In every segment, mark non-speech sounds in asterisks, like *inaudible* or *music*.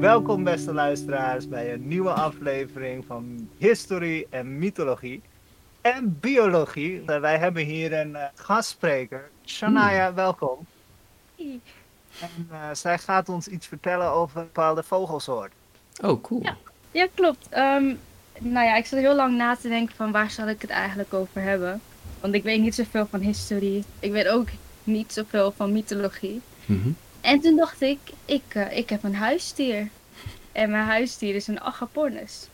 Welkom beste luisteraars bij een nieuwe aflevering van Historie en Mythologie en Biologie. Uh, wij hebben hier een uh, gastspreker, Shania, welkom. Hey. En uh, zij gaat ons iets vertellen over een bepaalde vogelsoort. Oh, cool. Ja. Ja, klopt. Ehm, nou ja, ik zat heel lang na te denken van waar zal ik het eigenlijk over hebben. Want ik weet niet zoveel van historie. Ik weet ook niet zoveel van mythologie. Mhm. En toen dacht ik, ik, eh, ik heb een huisdier. En mijn huisdier is een agapornis.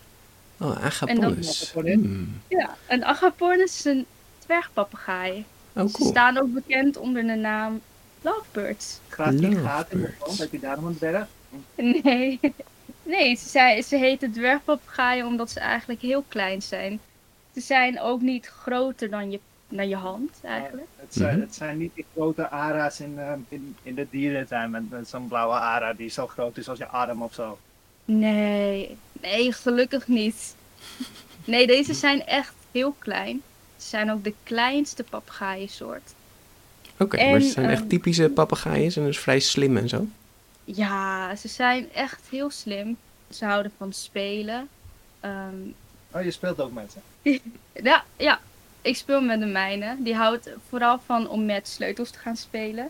Oh, agapornis. Hmm. Ja, een agapornis is een dwergpapegaai. Oh, Ze cool. staan ook bekend onder de naam lovebirds. Gaat die gaat in de grond? Heb je daarom een dwerg? Nee, *laughs* nee ze, zei, ze heten dwergpapegaaien omdat ze eigenlijk heel klein zijn. Ze zijn ook niet groter dan je, dan je hand eigenlijk. Het zijn, Mhm. het zijn niet die grote ara's in, eh, in, in de dierentuin met, met zo'n blauwe ara die zo groot is als je arm of zo. Nee, nee, gelukkig niet. Nee, deze zijn echt heel klein. Ze zijn ook de kleinste papegaaiensoort. Oké, maar ze zijn echt ehm, typische papegaaien en dus vrij slim en zo. Ja, ze zijn echt heel slim. Ze houden van spelen. Ehm, Oh, je speelt ook met ze. *laughs* ja, ja, ik speel met de mijne. Die houdt vooral van om met sleutels te gaan spelen.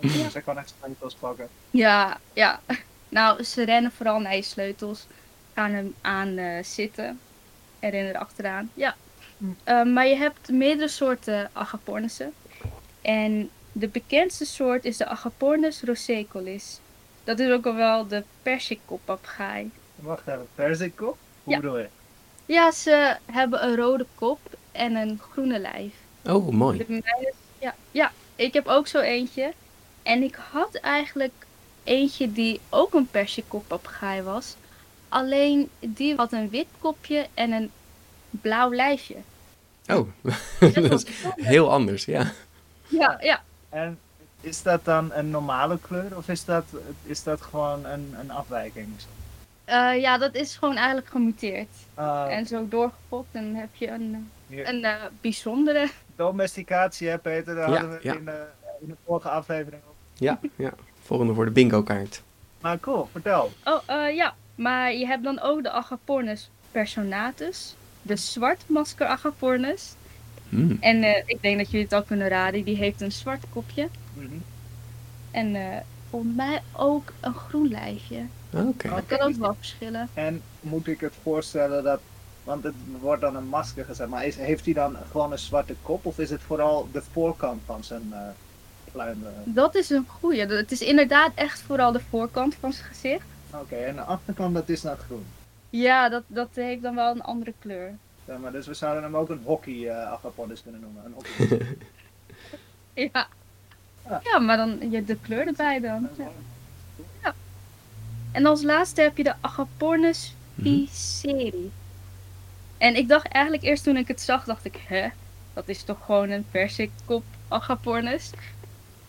Ja. Ze kan echt sleutels pakken. Ja, ja. Nou, ze rennen vooral naar je sleutels. Gaan hem aan eh, zitten. En rennen erachteraan. Ja. Eh, maar je hebt meerdere soorten agapornissen. En de bekendste soort is de Agapornis rosecolis. Dat is ook al wel de persikkoppapegaai. Wacht even, persikkop? Hoe Ja. bedoel je? Ja, ze hebben een rode kop en een groene lijf. Oh, mooi. De mijne- ja, ja, ik heb ook zo eentje. En ik had eigenlijk eentje die ook een persikkoppapegaai was. Alleen die had een wit kopje en een blauw lijfje. Oh, Dat *laughs* is heel anders, ja. Ja, ja. En is dat dan een normale kleur of is dat, is dat gewoon een, een afwijking? Eh, ja, dat is gewoon eigenlijk gemuteerd. Uh, En zo doorgefokt, dan heb je een, eh, hier- een eh, bijzondere. domesticatie, hè Peter? Daar Ja, hadden we ja. in, de, in de vorige aflevering op. Ja, ja. Volgende voor de bingo kaart. Maar cool, vertel. Oh, eh, ja. Maar je hebt dan ook de Agapornis personatus. De zwartmasker Agapornis. Hmm. En eh, ik denk dat jullie het al kunnen raden. Die heeft een zwart kopje. Mhm. En eh volgens mij ook een groen lijfje. Oké. Dat kan ook wel verschillen. En moet ik het voorstellen dat, want het wordt dan een masker gezet, maar is, heeft hij dan gewoon een zwarte kop of is het vooral de voorkant van zijn eh pluim? eh? Dat is een goeie. Het is inderdaad echt vooral de voorkant van zijn gezicht. Oké, en de achterkant dat is dan groen. Ja, dat, dat heeft dan wel een andere kleur. Ja, maar dus we zouden hem ook een hockey eh agapornis kunnen noemen. Een hockey. *laughs* *laughs* Ja. Ja. Maar dan je de kleur erbij dan. Ja. En als laatste heb je de Agapornis Mhm. Piceri. En ik dacht eigenlijk eerst toen ik het zag, dacht ik, hè? Dat is toch gewoon een persikkop Agapornis?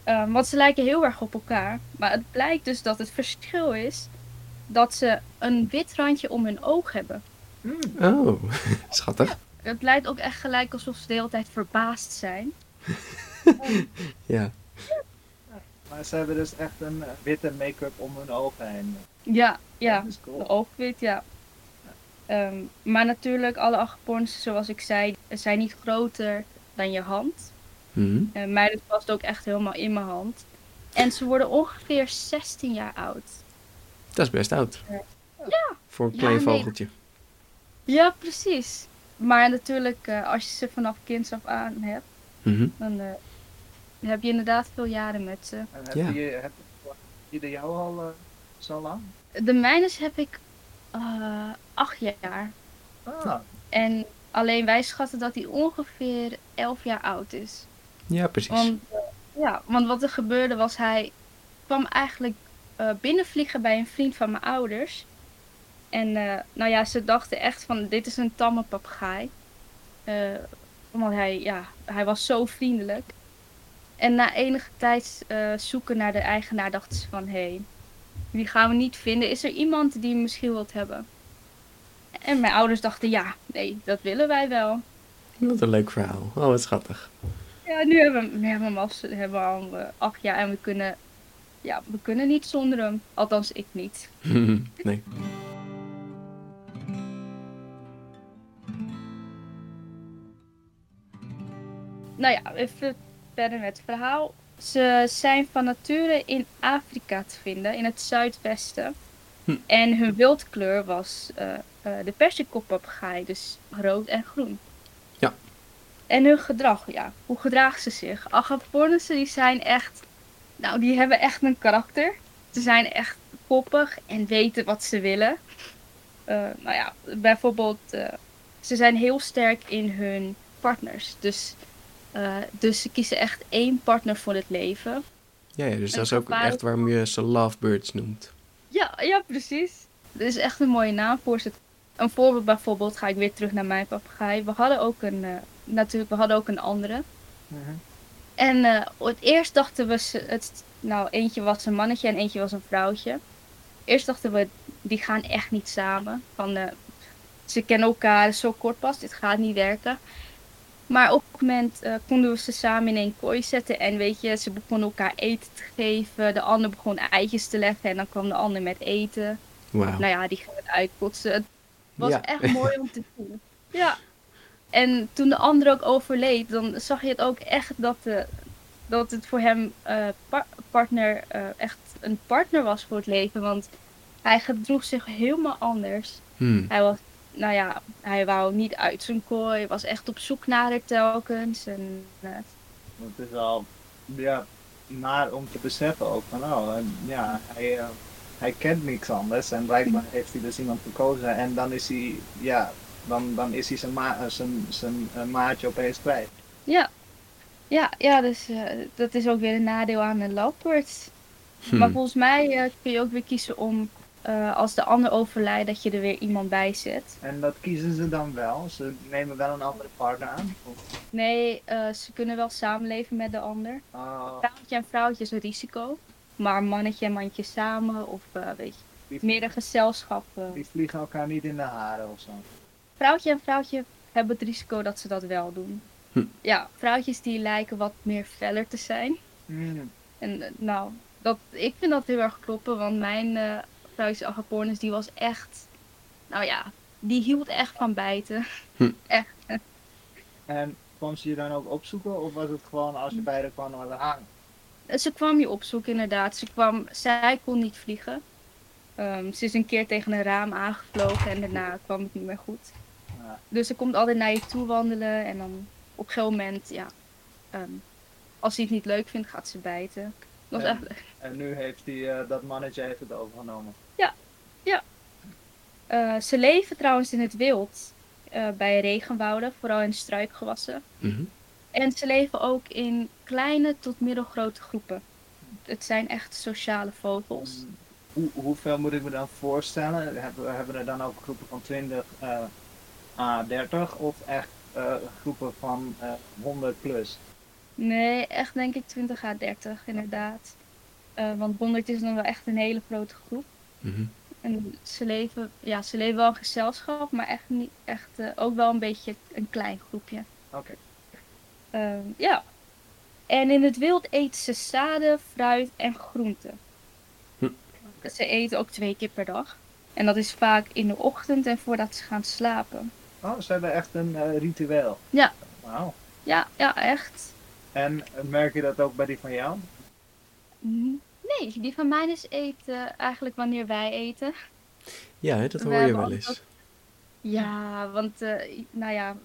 Ehm, want ze lijken heel erg op elkaar. Maar het blijkt dus dat het verschil is dat ze een wit randje om hun oog hebben. Hmm, Oh, *laughs* schattig. Het lijkt ook echt gelijk alsof ze de hele tijd verbaasd zijn. *laughs* Ja. Maar ze hebben dus echt een eh, witte make-up om hun ogen heen. Ja, ja. Dat cool. De oogwit, ja. Ehm, maar natuurlijk, alle agapornissen, zoals ik zei, zijn niet groter dan je hand. Mhm. Uh, mij past ook echt helemaal in mijn hand. En ze worden ongeveer 16 jaar oud. Dat is best oud. Ja. Voor een Ja, klein nee. vogeltje. Ja, precies. Maar natuurlijk, eh, als je ze vanaf kinds af aan hebt, Mhm. dan eh, heb je inderdaad veel jaren met ze. En heb Ja. je, heb je de jou al eh, zo lang? De mijnes heb ik eh, acht jaar. Ah, En alleen wij schatten dat hij ongeveer elf jaar oud is. Ja, precies. Want, eh, ja, want wat er gebeurde was, hij kwam eigenlijk eh, binnenvliegen bij een vriend van mijn ouders. En eh, nou ja, ze dachten echt van, dit is een tamme papegaai. Eh, omdat hij, ja, hij was zo vriendelijk. En na enige tijd eh, zoeken naar de eigenaar dachten ze van, hé, hey, die gaan we niet vinden. Is er iemand die misschien wilt hebben? En mijn ouders dachten, ja, nee, dat willen wij wel. Wat een leuk verhaal. Oh, wat schattig. Ja, nu hebben we hebben hem al, hebben we al eh, acht jaar en we kunnen, ja, we kunnen niet zonder hem. Althans, ik niet. *laughs* nee. Nou ja, even verder met het verhaal. Ze zijn van nature in Afrika te vinden, in het zuidwesten. Hm. En hun wildkleur was eh, eh, de persikkoppapegaai, dus rood en groen. Ja. En hun gedrag, ja. Hoe gedragen ze zich? Agapornissen, die zijn echt... Nou, die hebben echt een karakter. Ze zijn echt koppig en weten wat ze willen. Eh, nou ja, bijvoorbeeld... ze zijn heel sterk in hun partners. Dus, eh, dus ze kiezen echt één partner voor het leven. Ja, ja, dus En dat is ook echt waarom je ze lovebirds noemt. Ja, ja, precies. Dat is echt een mooie naam voor ze. Een voorbeeld bijvoorbeeld, ga ik weer terug naar mijn papegaai. We hadden ook een, eh, natuurlijk, we hadden ook een andere. mhm. En eh, het eerst dachten we, ze- het, nou eentje was een mannetje en eentje was een vrouwtje. Eerst dachten we, die gaan echt niet samen. Van, eh, ze kennen elkaar zo kort pas, dit gaat niet werken. Maar op een moment eh, konden we ze samen in een kooi zetten. En weet je, ze begonnen elkaar eten te geven. De ander begon eitjes te leggen en dan kwam de ander met eten. Nou ja, die ging het uitkotsen. Het was Ja. echt mooi om te *laughs* zien. Ja. En toen de ander ook overleed, dan zag je het ook echt dat, de, dat het voor hem eh, par- partner eh, echt een partner was voor het leven. Want hij gedroeg zich helemaal anders. Hmm. Hij was, nou ja, hij wou niet uit zijn kooi, was echt op zoek naar haar telkens. En, eh, Het is wel ja, naar om te beseffen ook van nou, ja, hij, eh, hij kent niks anders en blijkbaar heeft hij dus iemand gekozen en dan is hij, ja, dan, dan is hij zijn, ma eh, zijn, zijn maatje opeens kwijt. ja. Ja, ja, dus eh, dat is ook weer een nadeel aan de lovebirds. Hm. Maar volgens mij kun je ook weer kiezen om eh, als de ander overlijdt dat je er weer iemand bij zet. En dat kiezen ze dan wel, ze nemen wel een andere partner aan. Of, Nee, eh, ze kunnen wel samenleven met de ander. ah, Vrouwtje en vrouwtje is een risico. Maar mannetje en mandje samen of eh, weet je, die, meer een gezelschap. eh. die vliegen elkaar niet in de haren of zo. Vrouwtje en vrouwtje hebben het risico dat ze dat wel doen. Hm. Ja, vrouwtjes die lijken wat meer feller te zijn. Hmm. En nou, dat, ik vind dat heel erg kloppen, want mijn vrouwtje Agapornis die was echt, nou ja, die hield echt van bijten. Hm. *laughs* Echt. En kwam ze je dan ook opzoeken of was het gewoon als je bij haar kwam het hangen? Ze kwam je opzoeken inderdaad. Ze kwam, zij kon niet vliegen. Ehm, ze is een keer tegen een raam aangevlogen en daarna kwam het niet meer goed. Ja. Dus ze komt altijd naar je toe wandelen en dan op een gegeven moment, ja, ehm, als hij het niet leuk vindt, gaat ze bijten. Was Ja. echt leuk. En nu heeft die, eh, dat mannetje heeft het overgenomen. Eh, ze leven trouwens in het wild, eh, bij regenwouden, vooral in struikgewassen. Mhm. En ze leven ook in kleine tot middelgrote groepen. Het zijn echt sociale vogels. Mm, Hoe, hoeveel moet ik me dan voorstellen? Hebben we hebben er dan ook groepen van 20 eh à 30 of echt eh, groepen van eh 100 plus? Nee, echt denk ik 20 à 30 inderdaad. Eh, want 100 is dan wel echt een hele grote groep. Mhm. En ze leven, ja, ze leven wel in gezelschap, maar echt niet echt eh, ook wel een beetje een klein groepje. Oké. Ehm, ja. En in het wild eten ze zaden, fruit en groenten. Hm. Ze eten ook twee keer per dag. En dat is vaak in de ochtend en voordat ze gaan slapen. Oh, ze hebben echt een eh, ritueel. Ja. Wauw. Ja, ja, echt. En merk je dat ook bij die van jou? Mm, Nee, die van mij is eten eigenlijk wanneer wij eten. Ja, hè, dat We hoor je wel eens. Ja, want eh, nou ja,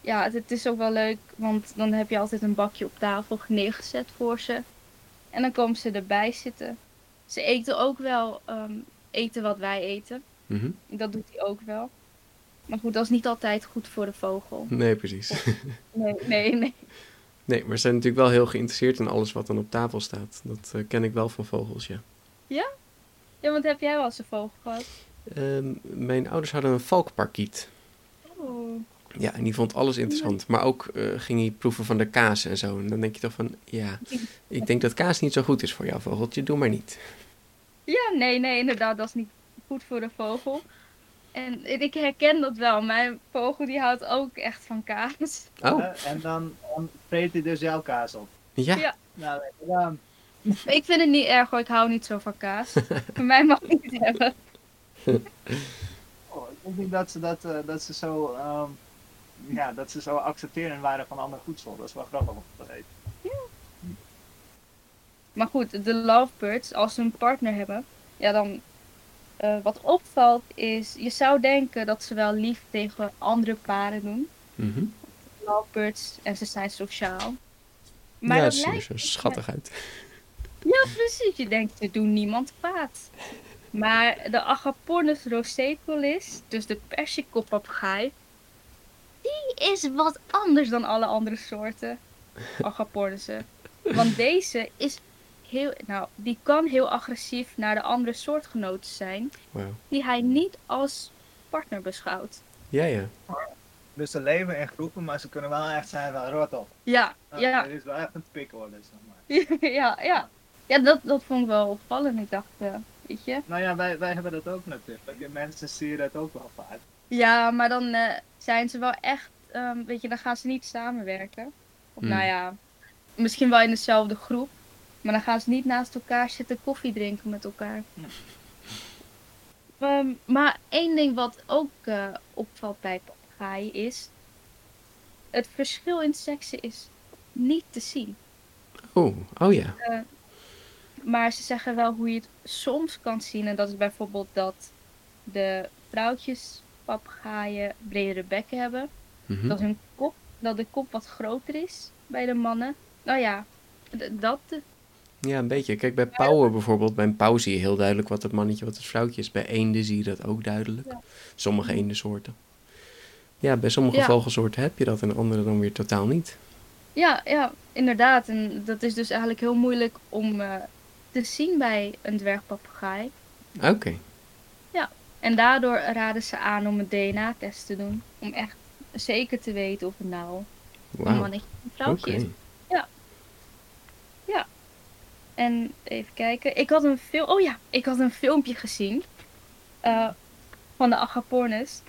ja, het, het is ook wel leuk, want dan heb je altijd een bakje op tafel neergezet voor ze. En dan komen ze erbij zitten. Ze eten ook wel ehm, eten wat wij eten. Mhm. Dat doet hij ook wel. Maar goed, dat is niet altijd goed voor de vogel. Nee, precies. Nee, nee, nee. Nee, maar ze zijn natuurlijk wel heel geïnteresseerd in alles wat dan op tafel staat. Dat eh, ken ik wel van vogels, ja. Ja, want heb jij wel eens een vogel gehad? Ehm, mijn ouders hadden een valkparkiet. Oh. Ja, en die vond alles interessant. Maar ook eh, ging hij proeven van de kaas en zo. En dan denk je toch van, ja, *laughs* ik denk dat kaas niet zo goed is voor jouw vogeltje. Doe maar niet. Ja, nee, nee, inderdaad, dat is niet goed voor de vogel. En ik herken dat wel. Mijn vogel die houdt ook echt van kaas. Oh, en dan, dan vreet hij dus jouw kaas op. ja. Ja. Nou. *laughs* Ik vind het niet erg hoor, ik hou niet zo van kaas. *laughs* Voor mij mag ik het hebben. *laughs* Oh, ik denk niet dat ze, dat, eh, dat ze zo... ehm, ja, dat ze zo accepteren waren van ander voedsel. Dat is wel grappig om te weten. Maar goed, de lovebirds, als ze een partner hebben, ja dan... eh, wat opvalt is, je zou denken dat ze wel lief tegen andere paren doen. Mhm. Lovebirds, en ze zijn sociaal. Maar ja, dat er schattig uit. Ja, precies. Je denkt, ze doen niemand kwaad. Maar de Agapornis rosecolis, dus de persikkoppapegaai, die is wat anders dan alle andere soorten *laughs* Agapornissen. Want deze is heel, nou, die kan heel agressief naar de andere soortgenoten zijn, die hij niet als partner beschouwt. Ja, ja. Dus ze leven in groepen, maar ze kunnen wel echt zijn van rot op. Ja, ja, Dit is wel echt een pikorde, zeg maar. *laughs* ja, ja. Ja, dat, dat vond ik wel opvallend. Ik dacht, eh, weet je, Nou ja, wij, wij hebben dat ook natuurlijk. Mensen zie je dat ook wel vaak. Ja, maar dan eh, zijn ze wel echt, ehm, weet je, dan gaan ze niet samenwerken. Of Hmm. nou ja, misschien wel in dezelfde groep. Maar dan gaan ze niet naast elkaar zitten koffie drinken met elkaar. Ehm, maar één ding wat ook eh, opvalt bij papegaaien is... Het verschil in seksen is niet te zien. Oh, oh ja. Maar ze zeggen wel hoe je het soms kan zien. En dat is bijvoorbeeld dat de vrouwtjes papegaaien bredere bekken hebben. Mhm. Dat hun kop, dat de kop wat groter is bij de mannen. Nou ja, dat. Ja, een beetje. Kijk, bij pauwen bijvoorbeeld, bij een pauw zie je heel duidelijk wat het mannetje, wat het vrouwtje is. Bij eenden zie je dat ook duidelijk. Ja. Sommige eendensoorten. Ja, bij sommige Ja. vogelsoorten heb je dat en andere dan weer totaal niet. Ja, ja, inderdaad. En dat is dus eigenlijk heel moeilijk om eh, te zien bij een dwergpapegaai. Oké. En daardoor raden ze aan om een DNA-test te doen. Om echt zeker te weten of het nou een mannetje of een vrouwtje is. En even kijken. Ik had een film. Oh ja, ik had een filmpje gezien. eh, van de Agapornis.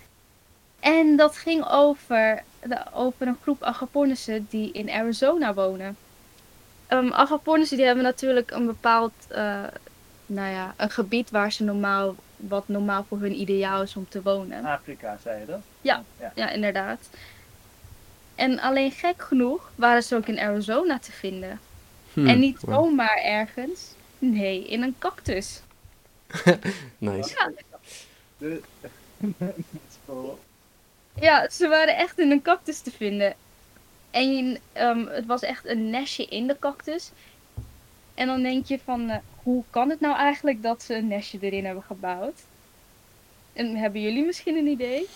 En dat ging over, de, over een groep Agapornissen die in Arizona wonen. Um, Agapornissen die hebben natuurlijk een bepaald, eh, nou ja, een gebied waar ze normaal, wat normaal voor hun ideaal is om te wonen. Afrika, zei je dat? Ja. ja. Ja, inderdaad. En alleen gek genoeg waren ze ook in Arizona te vinden. Hm, En niet zomaar ergens. Nee, in een cactus. *laughs* Nice. *laughs* Ja, ze waren echt in een cactus te vinden. En ehm, het was echt een nestje in de cactus. En dan denk je van, eh, hoe kan het nou eigenlijk dat ze een nestje erin hebben gebouwd? En hebben jullie misschien een idee?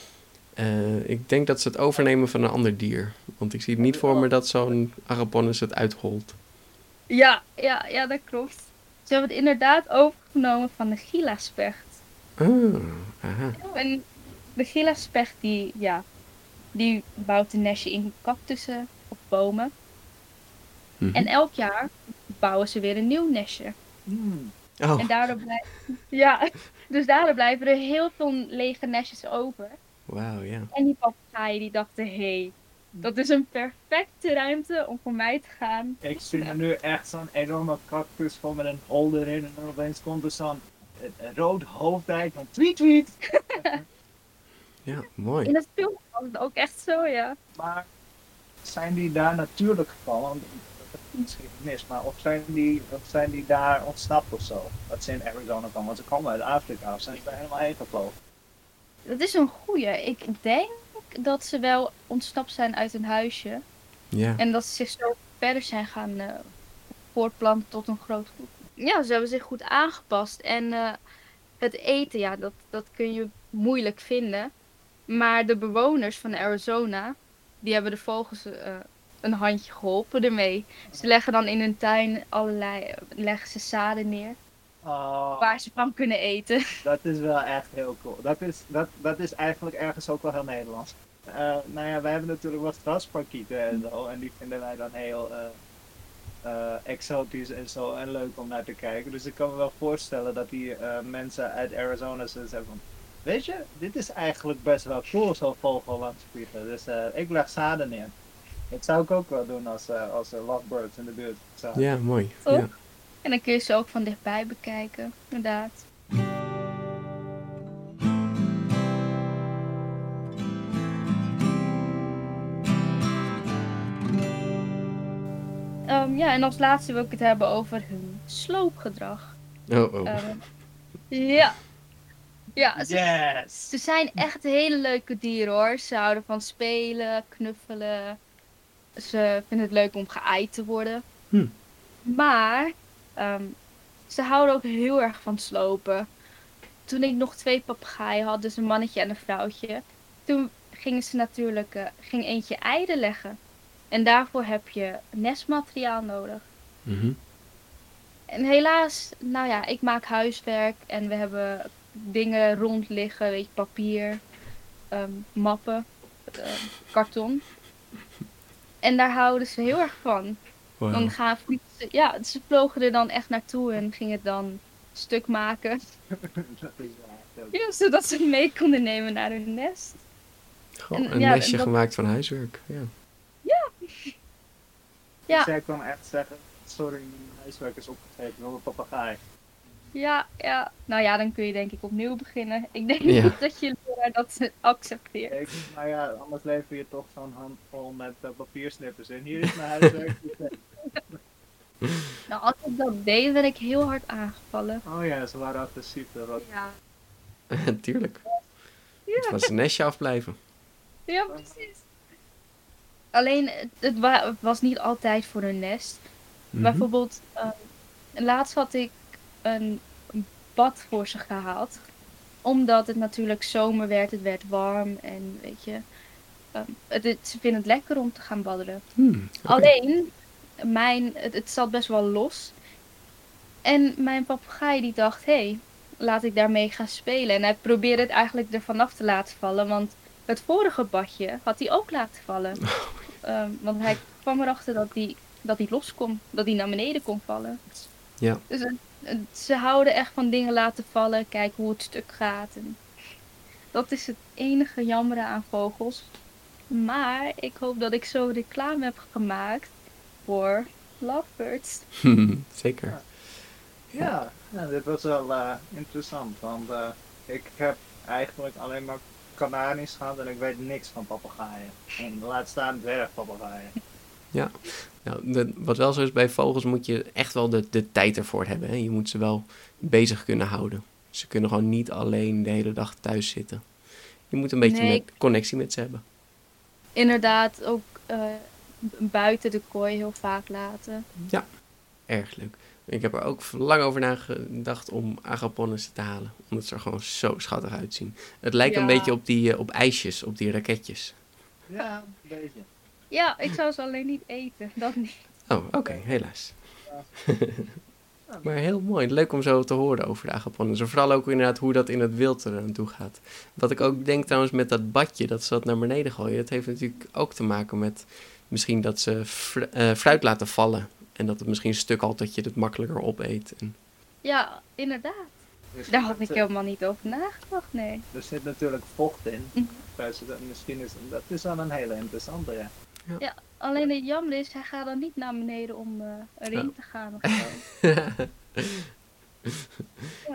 Eh, ik denk dat ze het overnemen van een ander dier. Want ik zie het niet voor me dat zo'n Araponus het uitholt. Ja, ja, ja, dat klopt. Ze hebben het inderdaad overgenomen van de gila-specht. Ah, aha. En de gila-specht die, ja, die bouwt een nestje in cactussen of bomen. Mhm. En elk jaar bouwen ze weer een nieuw nestje. Hmm. Oh, En daardoor blijven, ja, *laughs* dus daardoor blijven er heel veel lege nestjes over. wauw, ja. En die papegaaien die dachten, hé, hey, dat is een perfecte ruimte om voor mij te gaan. Ik zie er nu echt zo'n enorme cactus van met een hol erin. En dan opeens komt er zo'n eh, eh, rood hoofdijk van tweet tweet. *laughs* Ja, mooi. In het film was het ook echt zo, ja. Maar zijn die daar natuurlijk gevallen? Want Dat ik misschien gemist. Maar of zijn, die, of zijn die daar ontsnapt of zo? Dat ze in Arizona komen. Want ze komen uit Afrika. Of zijn ze daar helemaal heen gevlogen? Dat is een goeie. Ik denk dat ze wel ontsnapt zijn uit een huisje. Ja. En dat ze zich zo verder zijn gaan eh, voortplanten tot een groot groep. Ja, ze hebben zich goed aangepast. En eh, het eten, ja, dat, dat kun je moeilijk vinden. Maar de bewoners van Arizona, die hebben de vogels eh, een handje geholpen ermee. Ze leggen dan in hun tuin allerlei, leggen ze zaden neer. Oh, Waar ze van kunnen eten. *laughs* dat is wel echt heel cool. Dat is, dat, dat is eigenlijk ergens ook wel heel Nederlands. Eh, nou ja, wij hebben natuurlijk wat grasparkieten en zo. En die vinden wij dan heel eh, eh, exotisch en zo en leuk om naar te kijken. Dus ik kan me wel voorstellen dat die eh, mensen uit Arizona zeggen van... Weet je, dit is eigenlijk best wel cool, zo'n vogel langs vliegen. Dus eh, ik leg zaden neer. Dat zou ik ook wel doen als, eh, als er lovebirds in de buurt zijn. Ja, mooi. Ja. En dan kun je ze ook van dichtbij bekijken, inderdaad. Ehm, ja, en als laatste wil ik het hebben over hun sloopgedrag. Oh, oh. Ehm, ja. Ja, ze, Yes! ze zijn echt hele leuke dieren hoor. Ze houden van spelen, knuffelen. Ze vinden het leuk om geëid te worden. Hm. Maar ehm, ze houden ook heel erg van slopen. Toen ik nog twee papegaaien had, dus een mannetje en een vrouwtje. Toen gingen ze natuurlijk, eh, ging eentje eieren leggen. En daarvoor heb je nestmateriaal nodig. Mhm. En helaas, nou ja, ik maak huiswerk en we hebben dingen rond liggen, weet je, papier, ehm, mappen, ehm, karton. En daar houden ze heel erg van. Dan gaan vliegen ja, ze vlogen er dan echt naartoe en gingen het dan stuk maken. *laughs* Ja, zodat ze het mee konden nemen naar hun nest. Goh, en een ja, nestje dat- gemaakt van huiswerk. Ja. Ja. *laughs* Zij kwam echt zeggen, sorry, mijn huiswerk is opgegeven door een papegaai. Ja, ja. Nou ja, dan kun je denk ik opnieuw beginnen. Ik denk Ja. niet dat je leraar dat accepteert. Ik, nou ja, anders lever je toch zo'n handvol met eh, papiersnippers in. Hier is mijn huiswerk. *laughs* *laughs* Nou, als ik dat deed, werd ik heel hard aangevallen. oh ja, ze waren agressief. was- Ja. *laughs* Tuurlijk. Ja. Het was een nestje afblijven. Ja, precies. Alleen, het- wa- was niet altijd voor hun nest. Mhm. Bijvoorbeeld, ehm, laatst had ik een bad voor ze gehaald. Omdat het natuurlijk zomer werd, het werd warm en weet je. ehm, het, het- ze vinden het lekker om te gaan badderen. Hmm. Alleen, mijn, het, het zat best wel los. En mijn papegaai die dacht, hé, hey, laat ik daarmee gaan spelen. En hij probeerde het eigenlijk er vanaf te laten vallen. Want het vorige badje had hij ook laten vallen. Ehm, want hij kwam erachter dat hij, dat hij los kon. Dat hij naar beneden kon vallen. Ja. Dus het- het- ze houden echt van dingen laten vallen. Kijken hoe het stuk gaat. En dat is het enige jammere aan vogels. Maar ik hoop dat ik zo reclame heb gemaakt voor lovebirds. *laughs* *laughs* Zeker. Ja, ja, dit was wel eh, interessant. Want eh, ik heb eigenlijk alleen maar kanaries gehad en ik weet niks van papegaaien. En laat staan dwergpapegaaien. Nou, de- wat wel zo is bij vogels moet je echt wel de, de tijd ervoor hebben. Hè? Je moet ze wel bezig kunnen houden. Ze kunnen gewoon niet alleen de hele dag thuis zitten. Je moet een beetje Nee. met connectie met ze hebben. Inderdaad, ook eh, buiten de kooi heel vaak laten. Erg leuk. Ik heb er ook lang over nagedacht om agaponnissen te halen. Omdat ze er gewoon zo schattig uitzien. Het lijkt een Ja. beetje op, die, eh, op ijsjes, op die raketjes. Ja, een beetje. Ja, ik zou ze alleen niet eten. Dat niet. Oh, oké, helaas. *laughs* maar heel mooi. Leuk om zo te horen over de agaponnissen. Vooral ook inderdaad hoe dat in het wild er aan toe gaat. Wat ik ook denk trouwens met dat badje, dat ze dat naar beneden gooien. Dat heeft natuurlijk ook te maken met misschien dat ze fru- eh, fruit laten vallen. En dat het misschien een stuk al dat je het makkelijker opeet. En, Ja, inderdaad. Dus Daar had ik helemaal niet over nagedacht, nee. Er zit natuurlijk vocht in. Mhm. Dus dat- misschien is dat is wel een hele interessante, ja. Alleen het jammer is, hij gaat dan niet naar beneden om eh, erin te gaan of zo. *laughs*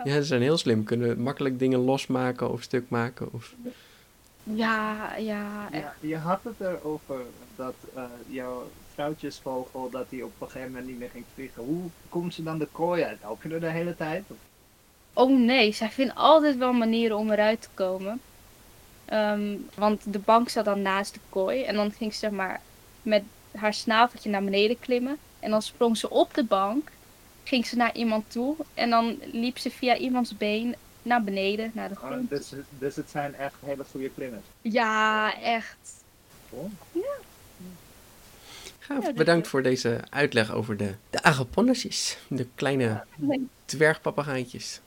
ja, ze zijn heel slim. Kunnen makkelijk dingen losmaken of stuk maken. Of... Ja, ja, echt. Ja, je had het erover dat eh, jouw vrouwtjesvogel dat die op een gegeven moment niet meer ging vliegen. Hoe komt ze dan de kooi uit? Help je er de hele tijd? Of- Oh nee, zij vindt altijd wel manieren om eruit te komen. Ehm, want de bank zat dan naast de kooi. En dan ging ze zeg maar met haar snaveltje naar beneden klimmen. En dan sprong ze op de bank. Ging ze naar iemand toe. En dan liep ze via iemands been naar beneden, naar de Oh, grond. dus, dus het zijn echt hele goede klimmers. Ja, echt. Cool. Gaaf, dat bedankt is- voor deze uitleg over de, de agaponnesjes. De kleine dwergpapagaaitjes.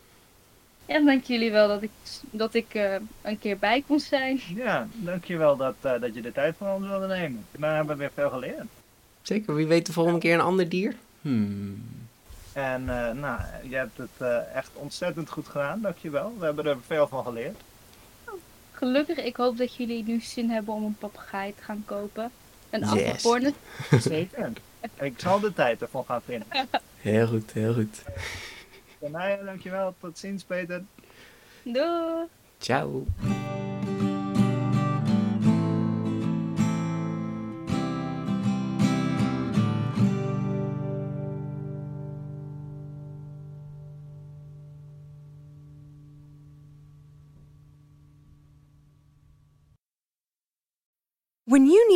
Ja, dank jullie wel dat ik, dat ik eh, een keer bij kon zijn. Ja, dankjewel dat, eh, dat je de tijd voor ons wilde nemen. We hebben weer veel geleerd. Zeker, wie weet de volgende keer een ander dier? Hmm. En eh, nou, je hebt het eh, echt ontzettend goed gedaan, dankjewel. We hebben er veel van geleerd. Gelukkig, ik hoop dat jullie nu zin hebben om een papegaai te gaan kopen. Een Yes. *laughs* Zeker. Ik zal de tijd ervoor gaan vinden. Heel goed, heel goed. Nou ja, dankjewel. Tot ziens, Peter. Doei! Ciao.